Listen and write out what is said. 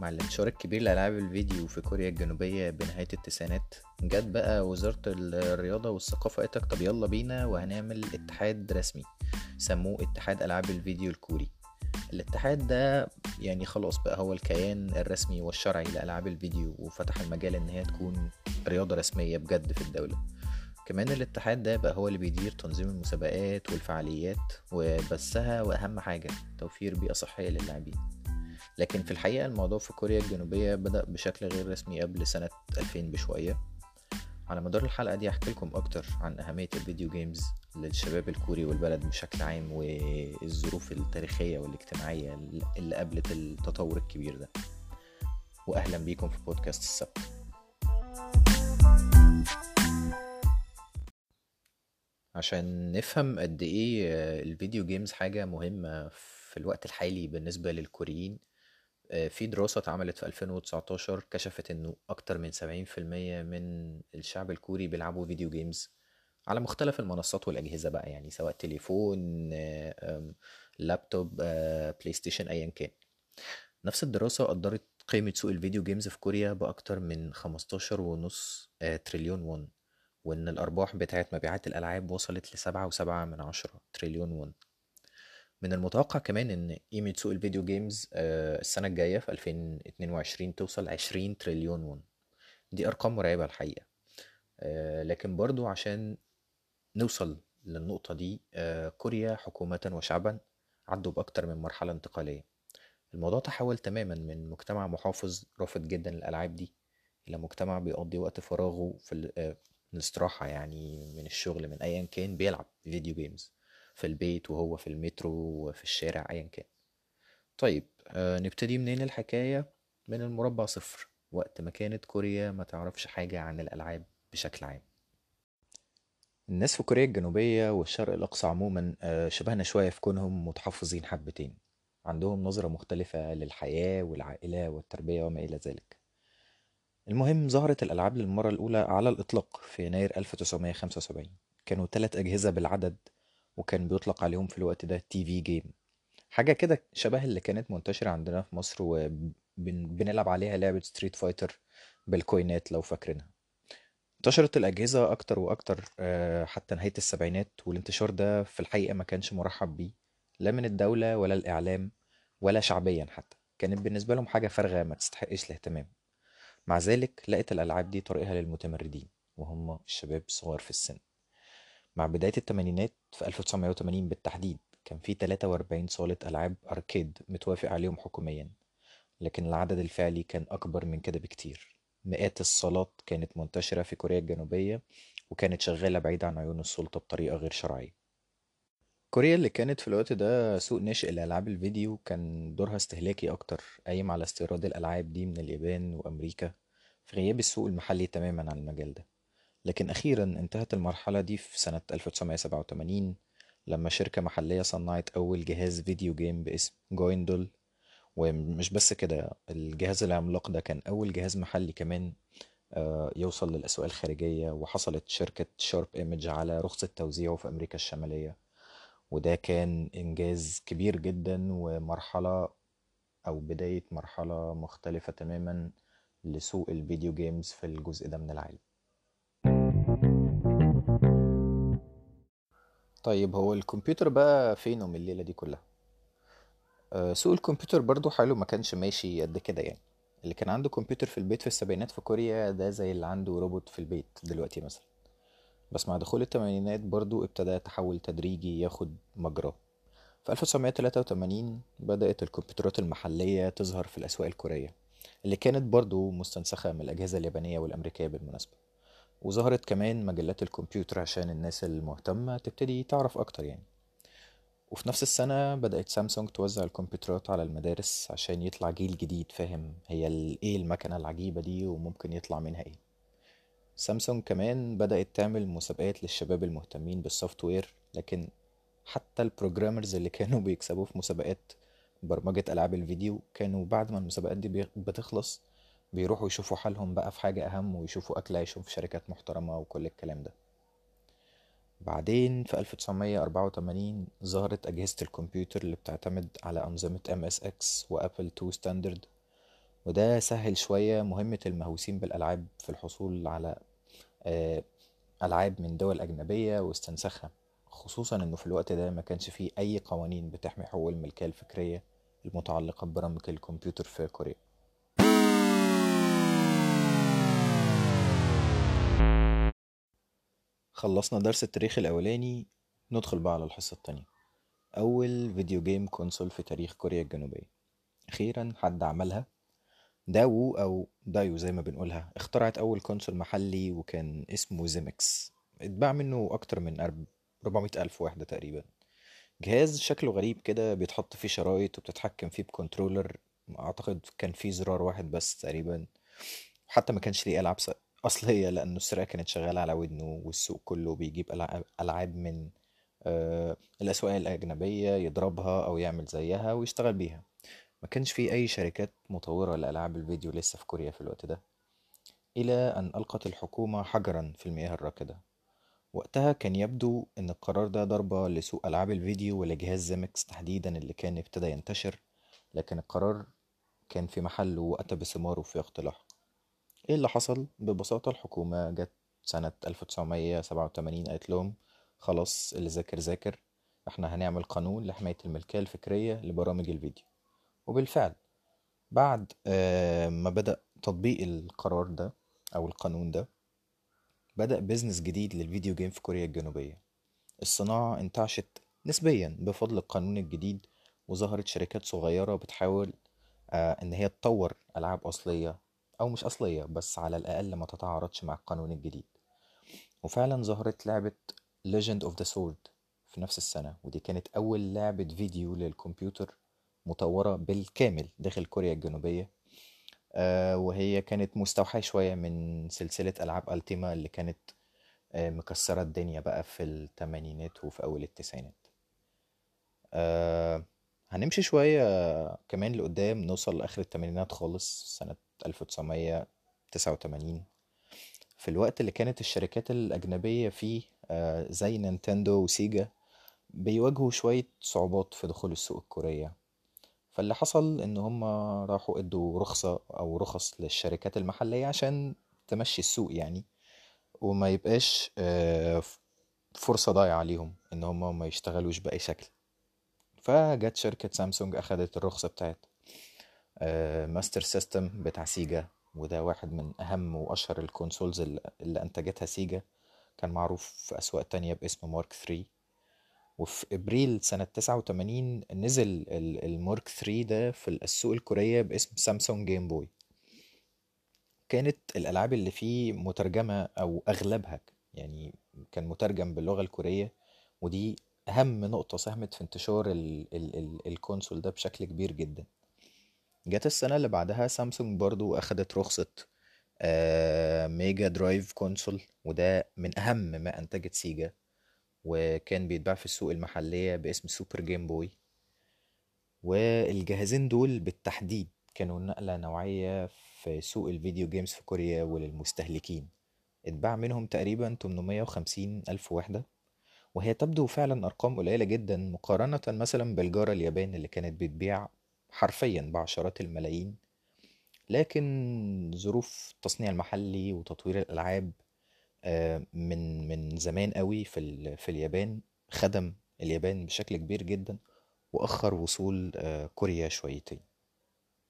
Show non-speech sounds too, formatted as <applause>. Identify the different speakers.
Speaker 1: مع الانتشار الكبير لألعاب الفيديو في كوريا الجنوبية بنهاية التسعينات. جت بقى وزارة الرياضة والثقافة قالت طب يلا بينا وهنعمل اتحاد رسمي. سموه اتحاد ألعاب الفيديو الكوري. الاتحاد ده يعني خلاص بقى هو الكيان الرسمي والشرعي لألعاب الفيديو وفتح المجال إن هي تكون رياضة رسمية بجد في الدولة. كمان الاتحاد ده بقى هو اللي بيدير تنظيم المسابقات والفعاليات وبثها وأهم حاجة توفير بيئة صحية للاعبين. لكن في الحقيقة الموضوع في كوريا الجنوبية بدأ بشكل غير رسمي قبل سنة 2000 بشوية. على مدار الحلقة دي هحكي لكم أكتر عن أهمية الفيديو جيمز للشباب الكوري والبلد بشكل عام والظروف التاريخية والاجتماعية اللي قابلت التطور الكبير ده. وأهلا بيكم في بودكاست السبت. عشان نفهم قد إيه ال video games حاجة مهمة في الوقت الحالي بالنسبة للكوريين في دراسة اتعملت في 2019 كشفت إنه أكتر من 70% من الشعب الكوري بيلعبوا video games على مختلف المنصات والأجهزة بقى يعني سواء تليفون لابتوب PlayStation أيا كان. نفس الدراسة قدرت قيمة سوق ال video games في كوريا بأكتر من 15 ونص تريليون وون وإن الأرباح بتاعت مبيعات الألعاب وصلت لسبعة وسبعة من عشرة تريليون وون من المتوقع كمان إن قيمة سوق ال video games السنة الجاية في 2022 توصل 20 تريليون وون دي أرقام مرعبة الحقيقة. لكن برضو عشان نوصل للنقطة دي كوريا حكومة وشعبا عدوا بأكتر من مرحلة انتقالية. الموضوع تحول تماما من مجتمع محافظ رافض جدا الألعاب دي إلى مجتمع بيقضي وقت فراغه في الاستراحة يعني من الشغل من أيا كان بيلعب فيديو جيمز في البيت وهو في المترو وفي الشارع أيا كان. طيب آه نبتدي منين الحكاية؟ من المربع صفر وقت ما كانت كوريا ما تعرفش حاجة عن الألعاب بشكل عام. الناس في كوريا الجنوبية والشرق الأقصى عموما آه شبهنا شوية في كونهم متحفظين حبتين. عندهم نظرة مختلفة للحياة والعائلة والتربية وما إلى ذلك. المهم ظهرت الألعاب للمرة الأولى على الإطلاق في يناير 1975 كانوا ثلاث أجهزة بالعدد وكان بيطلق عليهم في الوقت ده TV game حاجة كده شبه اللي كانت منتشرة عندنا في مصر وبنلعب عليها لعبة Street Fighter بالكوينات لو فاكرينها. انتشرت الأجهزة أكتر وأكتر حتى نهاية السبعينات والانتشار ده في الحقيقة ما كانش مرحب بيه لا من الدولة ولا الإعلام ولا شعبيا حتى. كانت بالنسبة لهم حاجة فارغة ما تستحقش الاهتمام. مع ذلك لقت الألعاب دي طريقها للمتمردين وهم الشباب الصغار في السن. مع بداية التمانينات في 1980 بالتحديد كان في 43 صالة ألعاب أركيد متوافق عليهم حكوميا لكن العدد الفعلي كان أكبر من كده بكتير. مئات الصالات كانت منتشرة في كوريا الجنوبية وكانت شغالة بعيد عن عيون السلطة بطريقة غير شرعية. كوريا اللي كانت في الوقت ده سوق ناشئ لألعاب الفيديو كان دورها استهلاكي أكتر قايم على استيراد الألعاب دي من اليابان وأمريكا في غياب السوق المحلي تماما عن المجال ده. لكن أخيرا انتهت المرحلة دي في سنة 1987 لما شركة محلية صنعت أول جهاز video game باسم Goindol ومش بس كده الجهاز العملاق ده كان أول جهاز محلي كمان يوصل للأسواق الخارجية وحصلت شركة Sharp Image على رخصة توزيعه في أمريكا الشمالية. وده كان إنجاز كبير جدا ومرحلة أو بداية مرحلة مختلفة تماما لسوق ال video games في الجزء ده من العالم. طيب هو الكمبيوتر بقى فينه من الليلة دي كلها؟ أه سوق الكمبيوتر برضو حاله ما كانش ماشي قد كده يعني. اللي كان عنده كمبيوتر في البيت في السبعينات في كوريا ده زي اللي عنده روبوت في البيت دلوقتي مثلا. بس مع دخول التمانينات برضو ابتدى تحول تدريجي ياخد مجراه. في 1983 بدأت الكمبيوترات المحلية تظهر في الأسواق الكورية اللي كانت برضو مستنسخة من الأجهزة اليابانية والأمريكية بالمناسبة. وظهرت كمان مجلات الكمبيوتر عشان الناس المهتمة تبتدي تعرف أكتر يعني. وفي نفس السنة بدأت سامسونج توزع الكمبيوترات على المدارس عشان يطلع جيل جديد فاهم؟ هي إيه المكنة العجيبة دي وممكن يطلع منها إيه؟ سامسونج كمان بدأت تعمل مسابقات للشباب المهتمين بال software لكن حتى ال programmers اللي كانوا <laughs> بيكسبوا في مسابقات برمجة ألعاب الفيديو كانوا بعد ما المسابقات دي بتخلص بيروحوا يشوفوا حالهم بقى في حاجة أهم ويشوفوا أكل عيشهم في شركات محترمة وكل الكلام ده. بعدين في 1984 ظهرت أجهزة الكمبيوتر اللي بتعتمد على أنظمة MSX و Apple 2 standard وده سهل شوية مهمة المهووسين بالألعاب في الحصول على آه، ألعاب من دول أجنبية واستنساخها خصوصا إنه في الوقت ده ما كانش فيه أي قوانين بتحمي حقوق الملكية الفكرية المتعلقة ببرامج الكمبيوتر في كوريا. خلصنا درس التاريخ الأولاني ندخل بقى على الحصة التانية. أول video game console في تاريخ كوريا الجنوبية. أخيرا حد عملها؟ داوو أو دايو زي ما بنقولها. اخترعت أول console محلي وكان اسمه Zemmix. اتباع منه أكتر من 400 ألف واحدة تقريبا. جهاز شكله غريب كده بيتحط فيه شرايط وبتتحكم فيه ب controller. أعتقد كان فيه زرار واحد بس تقريبا. وحتى ما كانش ليه ألعاب أصلية لأنه السرعة كانت شغالة على ودنه والسوق كله بيجيب ألعاب من آه، الأسواق الأجنبية يضربها أو يعمل زيها ويشتغل بيها. ما كانش في أي شركات مطورة لألعاب الفيديو لسه في كوريا في الوقت ده إلى أن ألقت الحكومة حجرا في المياه الراكدة. وقتها كان يبدو أن القرار ده ضربة لسوق ألعاب الفيديو ولجهاز زيمكس تحديدا اللي كان ابتدى ينتشر لكن القرار كان في محله وأتى بثماره في وقت إيه اللي حصل؟ ببساطة الحكومة جت سنة 1987 قالت لهم خلاص اللي ذاكر ذاكر إحنا هنعمل قانون لحماية الملكية الفكرية لبرامج الفيديو وبالفعل بعد آه، ما بدأ تطبيق القرار ده أو القانون ده بدأ بيزنس جديد للفيديو جيم في كوريا الجنوبية الصناعة انتعشت نسبيا بفضل القانون الجديد وظهرت شركات صغيرة بتحاول آه، إن هي تطور ألعاب أصلية أو مش أصلية بس على الأقل ما تتعارضش مع القانون الجديد. وفعلا ظهرت لعبة Legend of the Sword في نفس السنة ودي كانت أول لعبة فيديو للكمبيوتر مطورة بالكامل داخل كوريا الجنوبية. آه، وهي كانت مستوحاة شوية من سلسلة ألعاب ألتيما اللي كانت آه، مكسرة الدنيا بقى في التمانينات وفي أول التسعينات. آه، هنمشي شوية كمان لقدام نوصل لآخر التمانينات خالص سنة 1989 في الوقت اللي كانت الشركات الأجنبية فيه آه، زي نينتندو وسيجا بيواجهوا شوية صعوبات في دخول السوق الكورية. فاللي حصل إن هم راحوا إدوا رخصة أو رخص للشركات المحلية عشان تمشي السوق يعني وما يبقاش آه، فرصة ضايعة عليهم إن هم ما يشتغلوش بأي شكل. فجت شركة سامسونج أخدت الرخصة بتاعت Master System بتاع سيجا وده واحد من أهم وأشهر ال consoles اللي أنتجتها سيجا. كان معروف في أسواق تانية باسم Mark 3 وفي إبريل سنة 89 نزل ال- ال Mark 3 ده في السوق الكورية باسم سامسونج Game Boy. كانت الألعاب اللي فيه مترجمة أو أغلبها يعني كان مترجم باللغة الكورية ودي أهم نقطة ساهمت في انتشار ال ال ال ال console ده بشكل كبير جدا. جت السنة اللي بعدها سامسونج برضو أخدت رخصة آه، Mega Drive console وده من أهم ما أنتجت سيجا وكان بيتباع في السوق المحلية باسم Super Game Boy. والجهازين دول بالتحديد كانوا نقلة نوعية في سوق الفيديو جيمز في كوريا وللمستهلكين. اتباع منهم تقريبا 850 ألف وحدة وهي تبدو فعلا أرقام قليلة جدا مقارنة مثلا بالجارة اليابان اللي كانت بتبيع حرفيا بعشرات الملايين لكن ظروف التصنيع المحلي وتطوير الألعاب آه، من من زمان قوي في في اليابان خدم اليابان بشكل كبير جدا وأخر وصول آه، كوريا شويتين.